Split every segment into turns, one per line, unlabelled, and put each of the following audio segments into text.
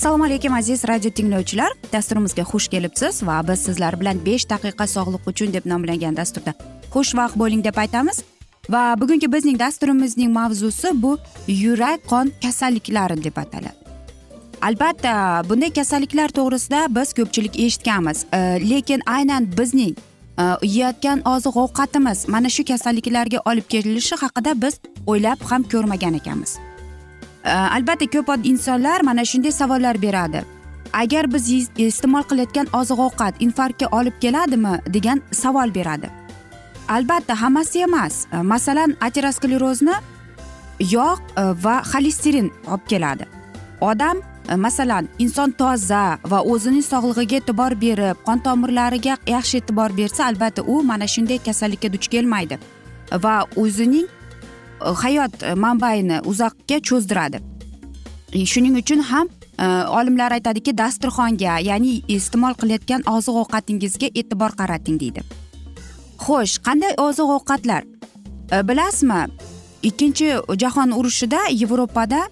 assalomu alaykum aziz radio tinglovchilar. Dasturimizga xush kelibsiz va biz sizlar bilan besh daqiqa sog'liq uchun deb nomlangan dasturda xushvaqt bo'ling deb aytamiz. Va bugungi bizning dasturimizning mavzusi bu yurak qon kasalliklari deb ataladi. Albatta bunday kasalliklar to'g'risida biz ko'pchilik eshitganmiz. E, lekin aynan bizning Э, yeyotgan oziq ovqatimiz mana shu kasalliklarga olib kelishi haqida biz o'ylab ham ko'rmagan ekanmiz э, albatta ko'p insonlar mana shunday savollar beradi. Agar biz iste'mol qilayotgan oziq ovqat infarktga olib keladimi degan savol beradi. Albatta hammasi emas. Э, masalan aterosklerozni yog' va xolesterin olib keladi. Odam masalan inson toza va o'zining sog'lig'iga e'tibor berib qon tomirlariga yaxshi e'tibor bersa albatta u mana shunday kasallikka duch kelmaydi va o'zining e, hayot manbaini uzoqqa cho'zdiradi. E, shuning uchun ham e, olimlar aytadiki dasturxonga ya'ni iste'mol qilayotgan oziq ovqatingizga e'tibor qarating deydi. Xo'sh qanday oziq ovqatlar bilasizmi ikkinchi jahon urushida yevropada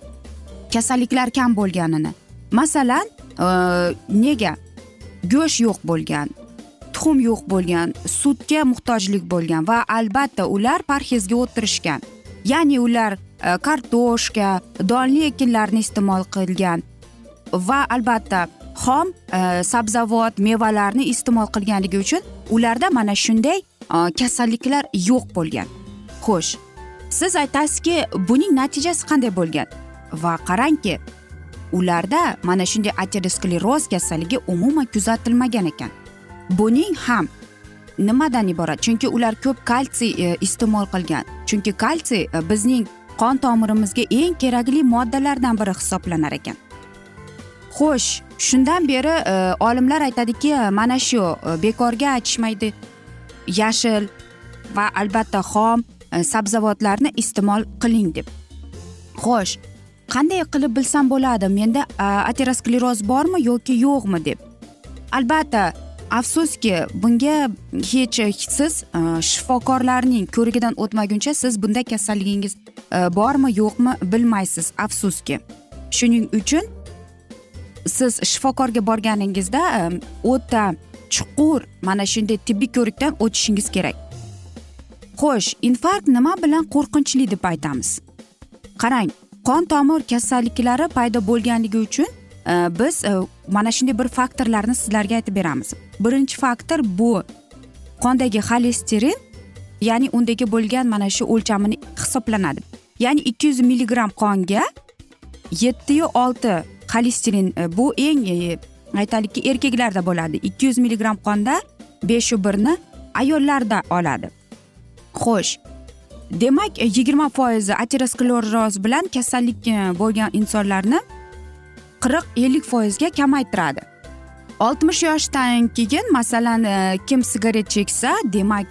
kasalliklar kam bo'lganini. Masalan e, nega go'sht yo'q bo'lgan tuxum yo'q bo'lgan sutga muhtojlik bo'lgan va albatta ular parhezga o'tirishgan. Ya'ni ular e, kartoshka donli ekinlarni iste'mol qilgan va albatta xom e, sabzavot mevalarni iste'mol qilganligi uchun ularda mana shunday e, kasalliklar yo'q bo'lgan. Xo'sh siz aytasizki buning natijasi qanday bo'lgan? Va qarangki ularda mana shunday ateroskleroz kasalligi umuman kuzatilmagan ekan. Buning ham nimadan iborat? Chunki ular ko'p kalsiy e, iste'mol qilgan. Chunki kalsiy e, bizning qon tomirimizga eng kerakli moddalardan biri hisoblanar ekan. Xo'sh shundan beri e, olimlar aytadiki e, mana shu e, bekorga aytishmaydi. Yashil va albatta xom e, sabzavotlarni iste'mol qiling deb. Xo'sh qanday qilib bilsam bo'ladi? Menda ateroskleroz bormi yoki yo'qmi deb. Albatta afsuski bunga hech siz shifokorlarning ko'rigidan o'tmaguncha siz bunday kasalligingiz bormi yo'qmi bilmaysiz afsuski. Shuning uchun siz shifokorga borganingizda o'ta chuqur mana shunday tibbiy ko'rikdan o'tishingiz kerak. Xo'sh infarkt nima bilan qo'rqinchli deb aytamiz? Qarang qon tomir kasalliklari paydo bo'lganligi uchun e, biz e, mana shunday bir faktorlarni sizlarga aytib beramiz. Birinchi faktor bu qondagi xolesterin ya'ni undagi bo'lgan mana shu o'lchamini hisoblanadi. Ya'ni ikki yuz milligramm qonga yettiyu olti xolesterin e, bu eng aytaylikki erkaklarda bo'ladi. ikki yuz milligramm qonda beshu birni ayollarda oladi. Xo'sh demak e, yigirma foizi ateroskleroz bilan kasallik e, bo'lgan insonlarni qirq ellik foizga kamaytiradi. Oltmish yoshdan keyin masalan e, kim sigaret cheksa demak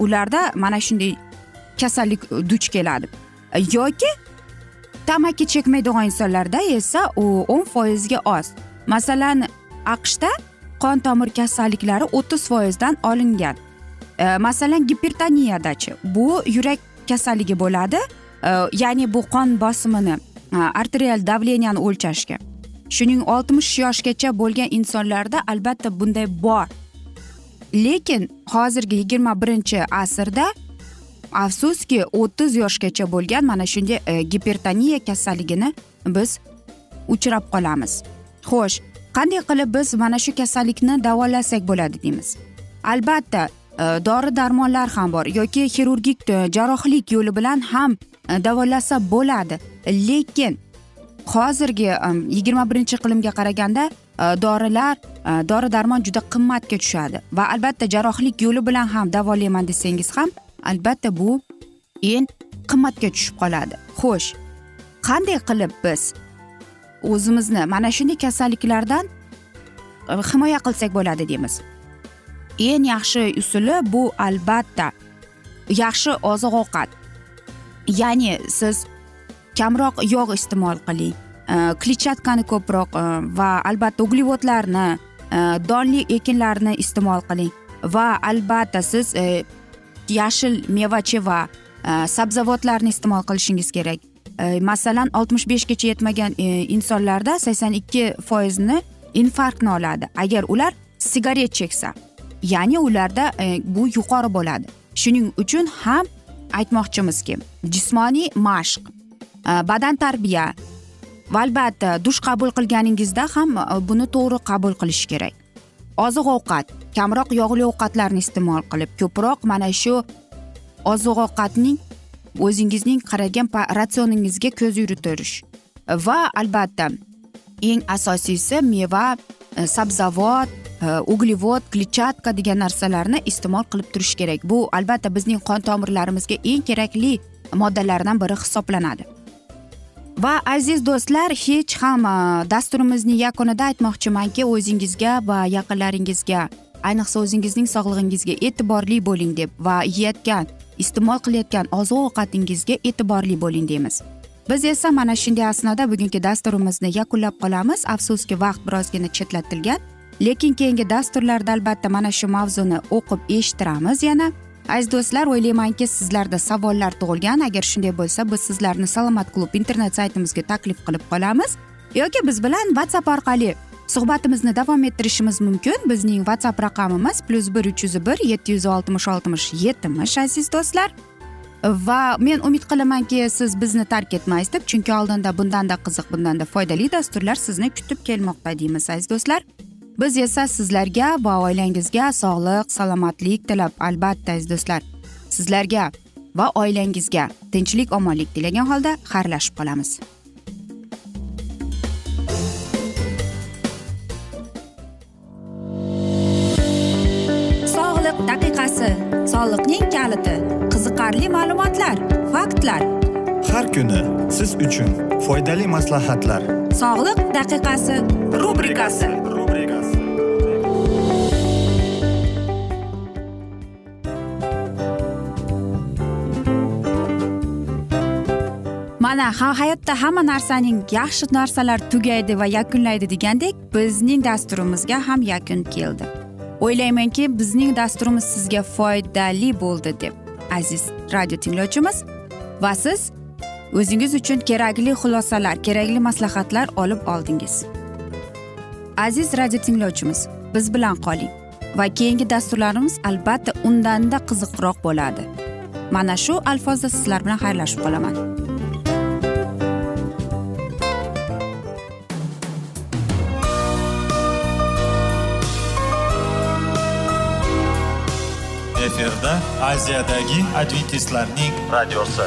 ularda mana shunday kasallik duch keladi. Yoki tamaki chekmaydigan insonlarda esa u o'n foizga oz. Masalan aqshda qon tomir kasalliklari o'ttiz foizdan olingan. Masalan gipertoniyadachi bu yurak kasalligi bo'ladi ya'ni bu qon bosimini arterial davleniyani o'lchashga shuning oltmish yoshgacha bo'lgan insonlarda albatta bunday bor lekin hozirgi yigirma birinchi asrda afsuski o'ttiz yoshgacha bo'lgan mana shunday e, gipertoniya kasalligini biz uchrab qolamiz xo'sh qanday qilib biz mana shu kasallikni davolasak bo'ladi deymiz albatta Э, dori darmonlar ham bor yoki xirurgik e, jarrohlik yo'li bilan ham e, davolasa bo'ladi. Lekin hozirgi e, yigirma birinchi iqlimga qaraganda dorilar dori darmon juda qimmatga tushadi. Va albatta jarrohlik yo'li bilan ham davolayman desangiz ham albatta bu eng qimmatga tushib qoladi. Xo'sh qanday qilib biz o'zimizni mana shunday kasalliklardan himoya qilsak bo'ladi deymiz? Eng yaxshi usuli bu albatta. Yaxshi oziq ovqat ya'ni siz kamroq yog' iste'mol qiling. Kletchatkani ko'proq e, va albatta uglevodlarni e, donli ekinlarni iste'mol qiling. Va albatta siz e, yashil meva cheva sabzavotlarni iste'mol qilishingiz kerak. Masalan oltmish beshgacha yetmagan insonlarda sakson ikki foizni infarktni oladi. Agar ular sigaret cheksa. Ya'ni ularda e, bu yuqori bo'ladi. Shuning uchun ham aytmoqchimizki jismoniy mashq e, badan tarbiya va albatta dush qabul qilganingizda ham e, buni to'g'ri qabul qilish kerak. Oziq ovqat kamroq yog'li ovqatlarni iste'mol qilib ko'proq mana shu oziq ovqatning o'zingizning qaragan ratsioningizga ko'z yuritirish va albatta eng asosiysi meva sabzavot uglevod kletchatka degan narsalarni iste'mol qilib turish kerak bu albatta bizning qon tomirlarimizga eng kerakli moddalardan biri hisoblanadi va aziz do'stlar hech ham dasturimizni yakunida aytmoqchimanki o'zingizga va yaqinlaringizga ayniqsa o'zingizning sog'lig'ingizga e'tiborli bo'ling deb va yeyotgan iste'mol qilayotgan oziq ovqatingizga e'tiborli bo'ling deymiz. Biz esa mana shunday asnoda bugungi dasturimizni yakunlab qolamiz. Afsuski vaqt birozgina chetlatilgan. Lekin keyingi dasturlarda albatta mana shu mavzuni o'qib eshittiramiz. Yana aziz do'stlar o'ylaymanki sizlarda savollar tug'ilgan. Agar shunday bo'lsa biz sizlarni salomat klub internet saytimizga taklif qilib qolamiz. Yoki biz bilan whatsapp orqali suhbatimizni davom ettirishimiz mumkin. Bizning whatsapp raqamimiz plyus bir uch yuz bir yetti yuz oltmish oltmish yetmish aziz do'stlar. Va men umid qilamanki siz bizni tark etmaysiz deb chunki oldinda bundanda qiziq bundanda foydali dasturlar sizni kutib kelmoqda deymiz aziz do'stlar. Biz esa sizlarga va oilangizga sog'lik salomatlik tilab albatta aziz do'stlar. Sizlarga va oilangizga tinchlik omonlik tilagan holda xayrlashib qolamiz. Sog'liq daqiqasi soliqning kaliti qiziqarli ma'lumotlar faktlar.
Har kuni siz uchun foydali maslahatlar.
Sog'liq daqiqasi rubrikasi mana ha hayotda hamma narsaning yaxshi narsalar tugaydi va yakunlaydi degandek bizning dasturimizga ham yakun keldi. O'ylaymanki bizning dasturimiz sizga foydali bo'ldi deb aziz radio tinglovchimiz. Va siz o'zingiz uchun kerakli xulosalar kerakli maslahatlar olib oldingiz. Aziz radio tinglovchimiz biz bilan qoling va keyingi dasturlarimiz albatta undanda qiziqroq bo'ladi. Mana shu alfozda sizlar bilan xayrlashib qolaman.
Efirda aziyadagi adventistlarning radiosi.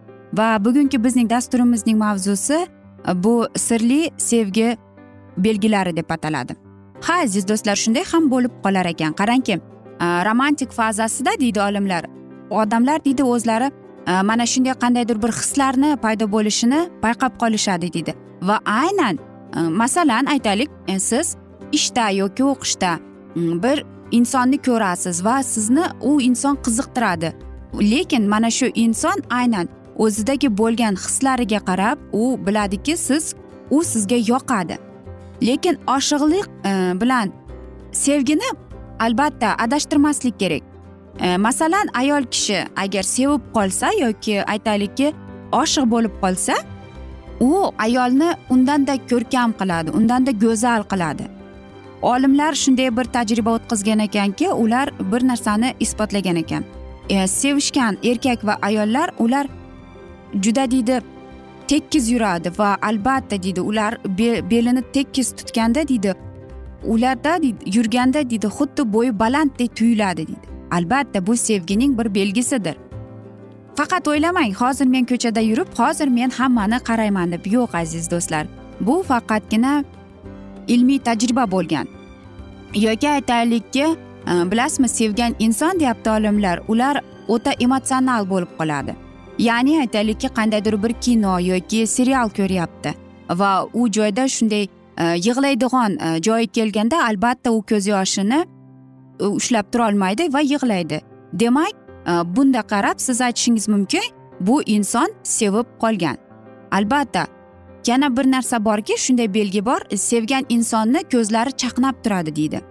Va bugungi bizning dasturimizning mavzusi e, bu sirli sevgi belgilari deb ataladi. Ha aziz do'stlar shunday ham bo'lib qolar ekan. Qarangki e, romantik fazasida deydi olimlar odamlar deydi o'zlari e, mana shunday qandaydir bir hislarni paydo bo'lishini payqab qolishadi deydi. Va aynan masalan aytaylik siz ishda yoki o'qishda bir insonni ko'rasiz va sizni u inson qiziqtiradi. Lekin mana shu inson aynan o'zidagi bo'lgan hislariga qarab u biladiki siz u sizga yoqadi. Lekin oshiqlik e, bilan sevgini albatta adashtirmaslik kerak. E, masalan ayol kishi agar sevib qolsa yoki aytaylikki oshiq bo'lib qolsa u ayolni undanda ko'rkam qiladi undanda go'zal qiladi. Olimlar shunday bir tajriba o'tkazgan ekanki ular bir narsani isbotlagan ekan. E, sevishgan erkak va ayollar ular juda deydi tekis yuradi va albatta deydi ular belini tekis tutganda deydi ularda yurganda deydi xuddi bo'yi balanddek tuyuladi deydi. Albatta bu sevgining bir belgisidir. Faqat o'ylamang hozir men ko'chada yurib hozir men hammani qarayman deb. Yo'q aziz do'stlar bu faqatgina ilmiy tajriba bo'lgan. Yoki aytaylikki e, bilasizmi sevgan inson deyapti olimlar ular o'ta emotsional bo'lib qoladi. Ya'ni aytaylikki qandaydir bir kino yoki serial ko'ryapti. Va u joyda shunday e, yig'laydigan e, joyi kelganda albatta u ko'z yoshini e, ushlab turolmaydi va yig'laydi. Demak bunda qarab siz aytishingiz mumkin bu inson sevib qolgan. Albatta yana bir narsa borki shunday belgi bor sevgan insonni ko'zlari chaqnab turadi deydi.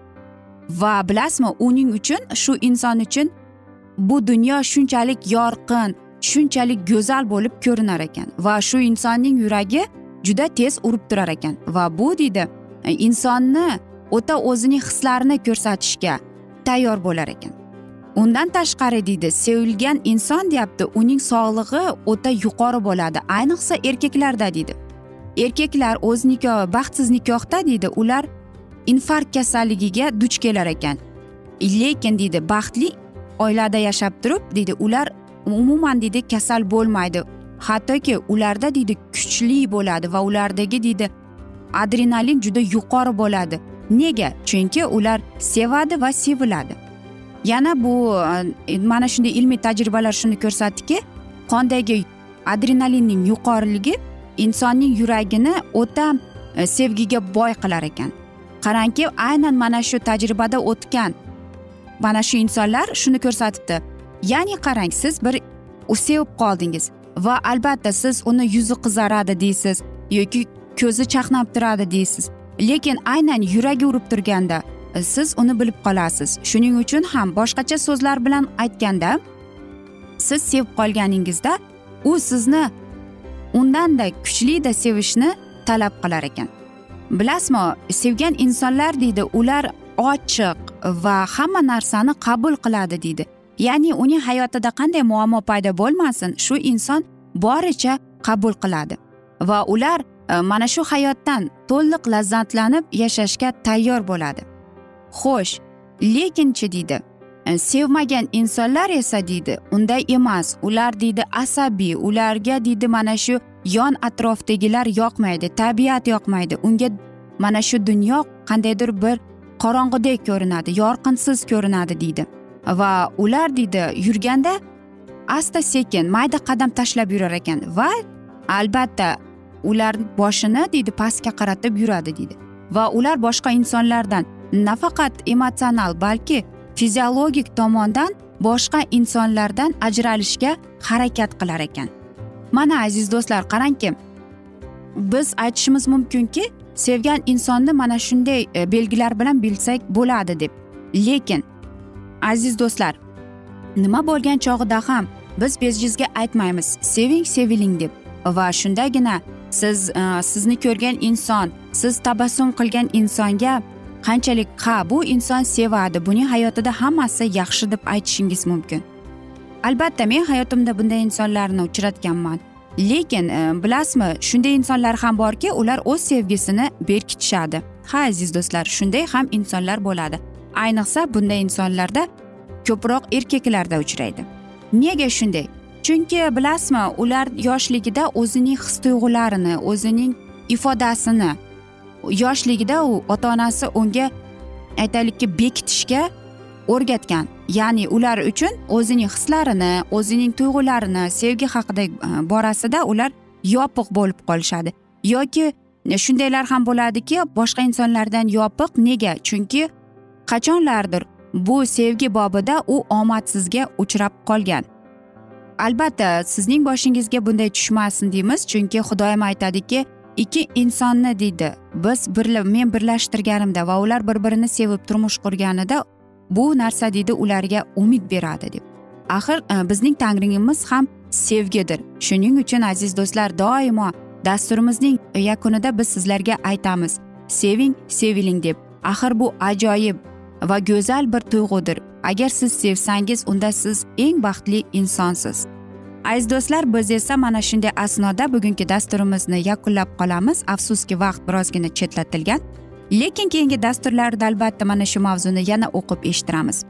Va bilasizmi uning uchun shu inson uchun bu dunyo shunchalik yorqin shunchalik go'zal bo'lib ko'rinar ekan va shu insonning yuragi juda tez urib turar ekan. Va bu deydi e, insonni o'ta o'zining hislarini ko'rsatishga tayyor bo'lar ekan. Undan tashqari deydi sevilgan inson deyapti uning sog'lig'i o'ta yuqori bo'ladi ayniqsa erkaklarda deydi. Erkaklar o'z nikohi baxtsiz nikohda deydi ular infarkt kasalligiga duch kelar ekan. Lekin deydi baxtli oilada yashab turib deydi ular umuman deydi kasal bo'lmaydi. Hattoki ularda deydi kuchli bo'ladi va ulardagi deydi adrenalin juda yuqori bo'ladi. Nega? Chunki ular sevadi va seviladi. Yana bu e, mana shunday ilmiy tajribalar shuni ko'rsatdiki qondagi adrenalinning yuqoriligi insonning yuragini o'ta e, sevgiga boy qilar ekan. Qarangki aynan mana shu tajribada o'tgan mana shu insonlar shuni ko'rsatibdi. Ya'ni qarang siz bir sevib qoldingiz va albatta siz uni yuzi qizaradi deysiz yoki ko'zi chaqnab turadi deysiz. Lekin aynan yuragi urib turganda e, siz uni bilib qolasiz. Shuning uchun ham boshqacha so'zlar bilan aytganda siz sevib qolganingizda u sizni undanda kuchlida sevishni talab qilar ekan. Bilasizmi sevgan insonlar deydi ular ochiq va hamma narsani qabul qiladi deydi. Ya'ni uning hayotida qanday muammo paydo bo'lmasin shu inson boricha qabul qiladi. Va ular e, mana shu hayotdan to'liq lazzatlanib yashashga tayyor bo'ladi. Xo'sh lekinchi deydi e, sevmagan insonlar esa deydi unday emas ular deydi asabiy ularga deydi mana shu yon atrofdagilar yoqmaydi tabiat yoqmaydi unga mana shu dunyo qandaydir bir qorong'udek ko'rinadi yorqinsiz ko'rinadi deydi. Va ular deydi yurganda asta sekin mayda qadam tashlab yurar ekan. Va albatta ular boshini deydi pastga qaratib yuradi deydi. Va ular boshqa insonlardan nafaqat emotsional balki fiziologik tomondan boshqa insonlardan ajralishga harakat qilar ekan. Mana aziz do'stlar qarangki biz aytishimiz mumkinki sevgan insonni mana shunday e, belgilar bilan bilsak bo'ladi deb. Lekin aziz do'stlar nima bo'lgan chog'ida ham biz bejizga aytmaymiz seving seviling deb. Va shundagina siz e, sizni ko'rgan inson siz tabassum qilgan insonga qanchalik ha bu inson sevadi buning hayotida hammasi yaxshi deb aytishingiz mumkin. Albatta men hayotimda bunday insonlarni uchratganman. Lekin e, bilasizmi shunday insonlar ham borki ular o'z sevgisini berkitishadi. Ha aziz do'stlar shunday ham insonlar bo'ladi. Ayniqsa bunday insonlarda ko'proq erkaklarda uchraydi. Nega shunday? Chunki bilasizmi ular yoshligida o'zining his tuyg'ularini o'zining ifodasini yoshligida u ota onasi unga aytaylikki bekitishga o'rgatgan. Ya'ni ular uchun o'zining hislarini o'zining tuyg'ularini sevgi haqida e, borasida ular yopiq bo'lib qolishadi. Yoki shundaylar ham bo'ladiki boshqa insonlardan yopiq. Nega? Chunki qachonlardir bu sevgi bobida u omadsizga uchrab qolgan. Albatta sizning boshingizga bunday tushmasin deymiz chunki xudoyim aytadiki ikki insonni deydi biz birla men birlashtirganimda va ular bir birini sevib turmush qurganida bu narsa deydi ularga umid beradi deb. Axir e, bizning tangringimiz ham sevgidir. Shuning uchun aziz do'stlar doimo dasturimizning yakunida biz sizlarga aytamiz seving seviling deb. Axir bu ajoyib va go'zal bir tuyg'udir. Agar siz sevsangiz unda siz eng baxtli insonsiz. Aziz do'stlar biz esa mana shunday asnoda bugungi dasturimizni yakunlab qolamiz. Afsuski vaqt birozgina chetlatilgan. Lekin keyingi dasturlarda albatta mana shu mavzuni yana o'qib eshittiramiz.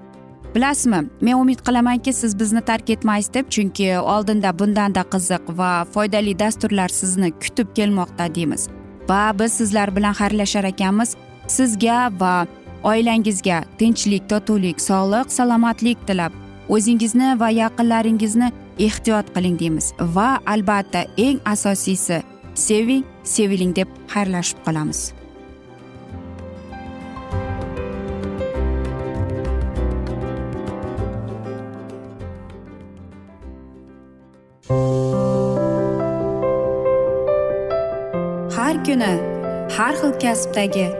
Bilasizmi men umid qilamanki siz bizni tark etmaysiz deb chunki oldinda bundanda qiziq va foydali dasturlar sizni kutib kelmoqda deymiz. Va biz sizlar bilan xayrlashar ekanmiz. Sizga va oilangizga tinchlik totuvlik sog'lik salomatlik tilab. O'zingizni va yaqinlaringizni ehtiyot qiling deymiz. Va albatta eng asosiysi seving seviling deb xayrlashib qolamiz. Har kuni har xil kasbdagi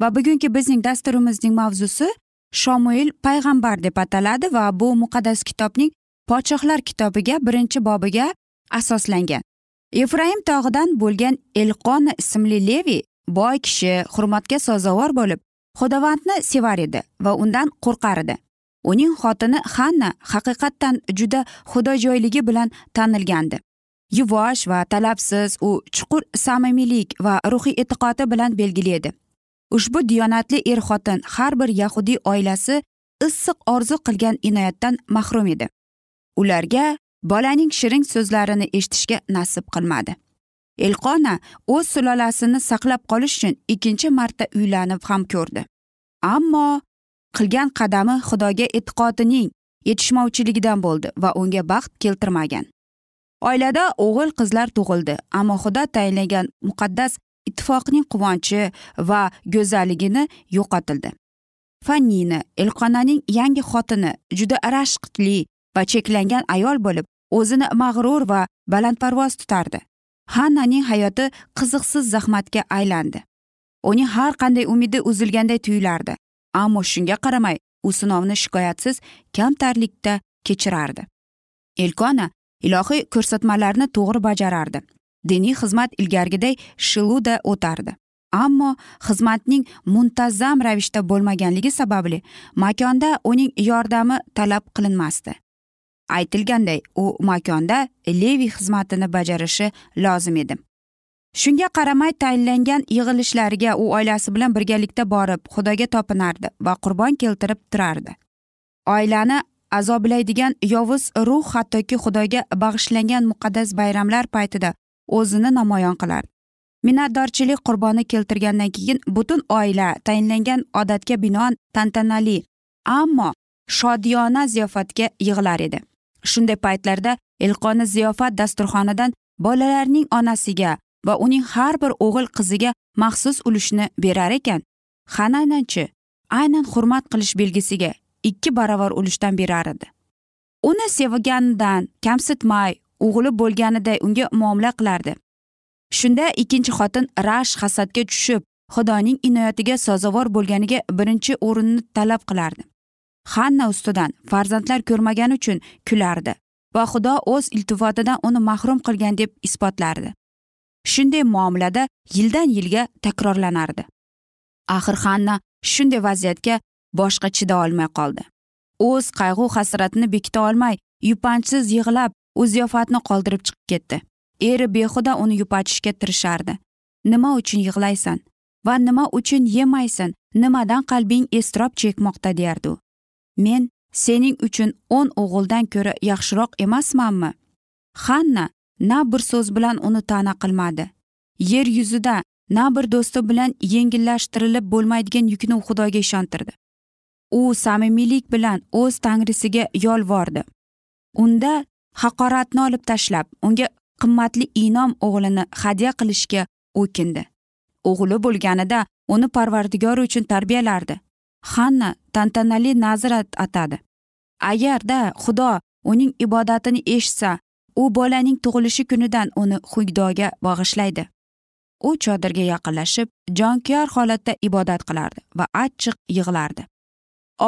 Va bugungi bizning dasturimizning mavzusi shomuil payg'ambar deb ataladi va bu muqaddas kitobning podshohlar kitobiga birinchi bobiga asoslangan. Efraim tog'idan bo'lgan elqon ismli levi boy kishi hurmatga sazovor bo'lib xudovandni sevar edi va undan qo'rqar edi. Uning xotini xanna haqiqatdan juda xudojo'yligi bilan tanilgandi. Yuvosh va talabsiz u chuqur samimiylik va ruhiy e'tiqodi bilan belgili edi. Ushbu diyonatli er xotin har bir yahudiy oilasi issiq orzu qilgan inoyatdan mahrum edi. Ularga bolaning shirin so'zlarini eshitishga nasib qilmadi. Elqona o'z sulolasini saqlab qolish uchun ikkinchi marta uylanib ham ko'rdi. Ammo qilgan qadami xudoga e'tiqodining yetishmovchiligidan bo'ldi va unga baxt keltirmagan. Oilada o'g'il qizlar tug'ildi ammo xudo tayinlagan muqaddas ittifoqning quvonchi va go'zalligini yo'qotildi. Fannina elqonaning yangi xotini juda rashqli va cheklangan ayol bo'lib o'zini mag'rur va balandparvoz tutardi. Hannaning hayoti qiziqsiz zahmatga aylandi. Uning har qanday umidi uzilganday tuyulardi ammo shunga qaramay u sinovni shikoyatsiz kamtarlikda kechirardi. Elkona ilohiy ko'rsatmalarni to'g'ri bajarardi. Diniy xizmat ilgarigiday shiluda o'tardi. Ammo xizmatning muntazam ravishda bo'lmaganligi sababli makonda uning yordami talab qilinmasdi. Aytilganday u makonda leviy xizmatini bajarishi lozim edi. Shunga qaramay tayinlangan yig'ilishlariga u oilasi bilan birgalikda borib xudoga topinardi va qurbon keltirib turardi. Oilani azoblaydigan yovuz ruh hattoki xudoga bag'ishlangan muqaddas bayramlar paytida o'zini namoyon qiladi minnatdorchilik qurboni keltirgandan keyin butun oila tayinlangan odatga binoan tantanali ammo shodiyona ziyofatga yig'ilar edi. Shunday paytlarda ilqoni ziyofat dasturxonidan bolalarning onasiga va uning har bir o'g'il qiziga maxsus ulushni berar ekan. Hananachi aynan hurmat qilish belgisiga ikki baravar ulushdan berar edi. Uni sevganidan kamsitmay o'g'li bo'lganiday unga muomala qilardi. Shunda ikkinchi xotin rash hasadga tushib xudoning inoyatiga sazovor bo'lganiga birinchi o'rinni talab qilardi. Hanna ustidan farzandlar ko'rmagani uchun kulardi va xudo o'z iltifotidan uni mahrum qilgan deb isbotlardi. Shunday muomalada yildan yilga takrorlanardi. Axir hanna shunday vaziyatga boshqa chida olmay qoldi. O'z qayg'u hasratini bekita olmay yupanchsiz yig'lab u ziyofatni qoldirib chiqib ketdi. Eri behuda uni yupatishga tirishardi. Nima uchun yig'laysan va nima uchun yemaysan nimadan qalbing iztirob chekmoqda derdi u. Men sening uchun o'n o'g'ildan ko'ra yaxshiroq emasmanmi? Xanna na bir so'z bilan uni ta'na qilmadi. Yer yuzida na bir do'sti bilan yengillashtirilib bo'lmaydigan yukni xudoga ishontirdi. U samimiylik bilan o'z tangrisiga yolvordi. Unda haqoratni olib tashlab unga qimmatli inom o'g'lini hadya qilishga o'kindi. O'g'li bo'lganida uni parvardigori uchun tarbiyalardi. Hanna tantanali nazr atadi. Agarda xudo uning ibodatini eshitsa u bolaning tug'ilishi kunidan uni xuydoga bag'ishlaydi. U chodirga yaqinlashib jonkuyar holatda ibodat qilardi va achchiq yig'lardi.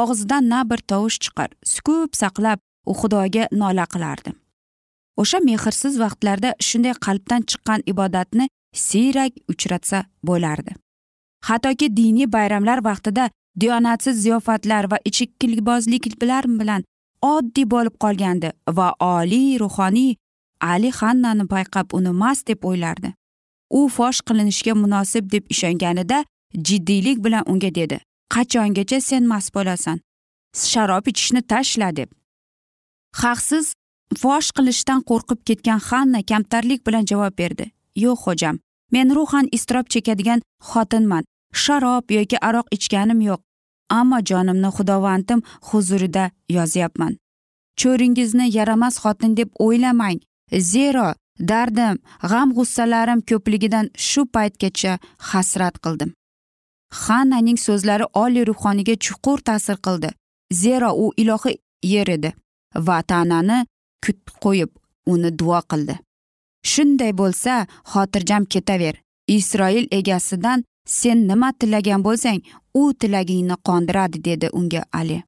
Og'zidan na bir tovush chiqar sukut saqlab u xudoga nola qilardi. O'sha mehrsiz vaqtlarda shunday qalbdan chiqqan ibodatni siyrak uchratsa bo'lardi. Hattoki diniy bayramlar vaqtida diyonatsiz ziyofatlar va ichikilbozliklar bilan oddiy bo'lib qolgandi va oliy ruhoniy ali hannani payqab uni mast deb o'ylardi. U fosh qilinishga munosib deb ishonganida jiddiylik bilan unga dedi qachongacha sen mast bo'lasan? Sharob ichishni tashla deb. Haqsiz fosh qilishdan qo'rqib ketgan xanna kamtarlik bilan javob berdi. Yo'q xo'jam men ruhan iztirob chekadigan xotinman. Sharob yoki aroq ichganim yo'q ammo jonimni xudovandim huzurida yozyapman. Cho'ringizni yaramas xotin deb o'ylamang. Zero dardim g'am g'ussalarim ko'pligidan shu paytgacha hasrat qildim. Xannaning so'zlari oliy ruhoniga chuqur ta'sir qildi. Zero u ilohiy yer edi. Va tanani kutib qo'yib uni duo qildi. Shunday bo'lsa xotirjam ketaver. Isroil egasidan sen nima tilagan bo'lsang u tilagingni qondiradi dedi unga ali.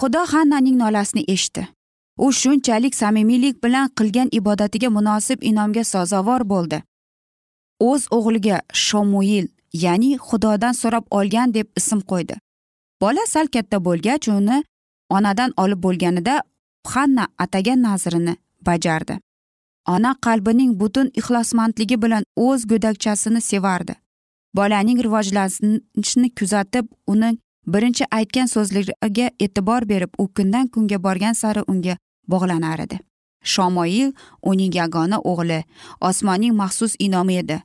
Xudo hannaning nolasini eshitdi. U shunchalik samimiylik bilan qilgan ibodatiga munosib inomga sazovor bo'ldi. O'z o'g'liga shomuil ya'ni xudodan so'rab olgan deb ism qo'ydi. Bola sal katta bo'lgach uni onadan olib bo'lganida xanna atagan nazrini bajardi. Ona qalbining butun ixlosmandligi bilan o'z go'dakchasini sevardi. Bolaning rivojlanishini kuzatib uni birinchi aytgan so'zlariga e'tibor berib u kundan kunga borgan sari unga bog'lanar edi. Shomoil uning yagona o'g'li osmonning maxsus inomi edi.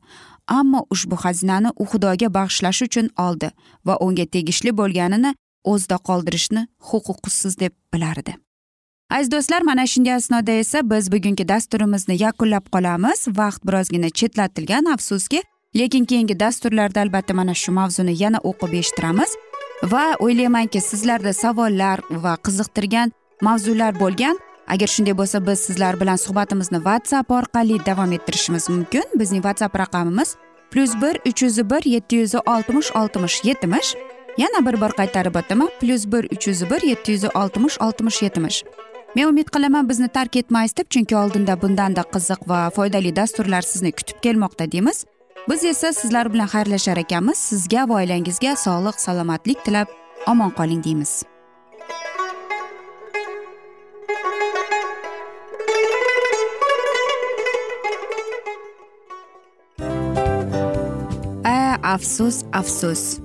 Ammo ushbu xazinani u xudoga bag'ishlash uchun oldi va unga tegishli bo'lganini o'zida qoldirishni huquqsiz deb bilardi. Aziz do'stlar mana shunday asnoda esa biz bugungi dasturimizni yakunlab qolamiz. Vaqt birozgina chetlatilgan afsuski lekin keyingi dasturlarda albatta mana shu mavzuni yana o'qib eshittiramiz. Va o'ylaymanki sizlarda savollar va qiziqtirgan mavzular bo'lgan. Agar shunday bo'lsa biz sizlar bilan suhbatimizni whatsapp orqali davom ettirishimiz mumkin. Bizning whatsapp raqamimiz plyus bir uch yuz bir yetti yuz oltmish oltmish yetmish. Yana bir bor qaytarib o'taman plyus bir uch yuz bir yetti yuz oltmish oltmish yetmish. Men umid qilaman bizni tark etmaysiz deb chunki oldinda bundanda qiziq va foydali dasturlar sizni kutib kelmoqda deymiz. Biz esa sizlar bilan xayrlashar ekanmiz. Sizga va oilangizga sog'lik salomatlik tilab omon qoling deymiz. A afsus afsus.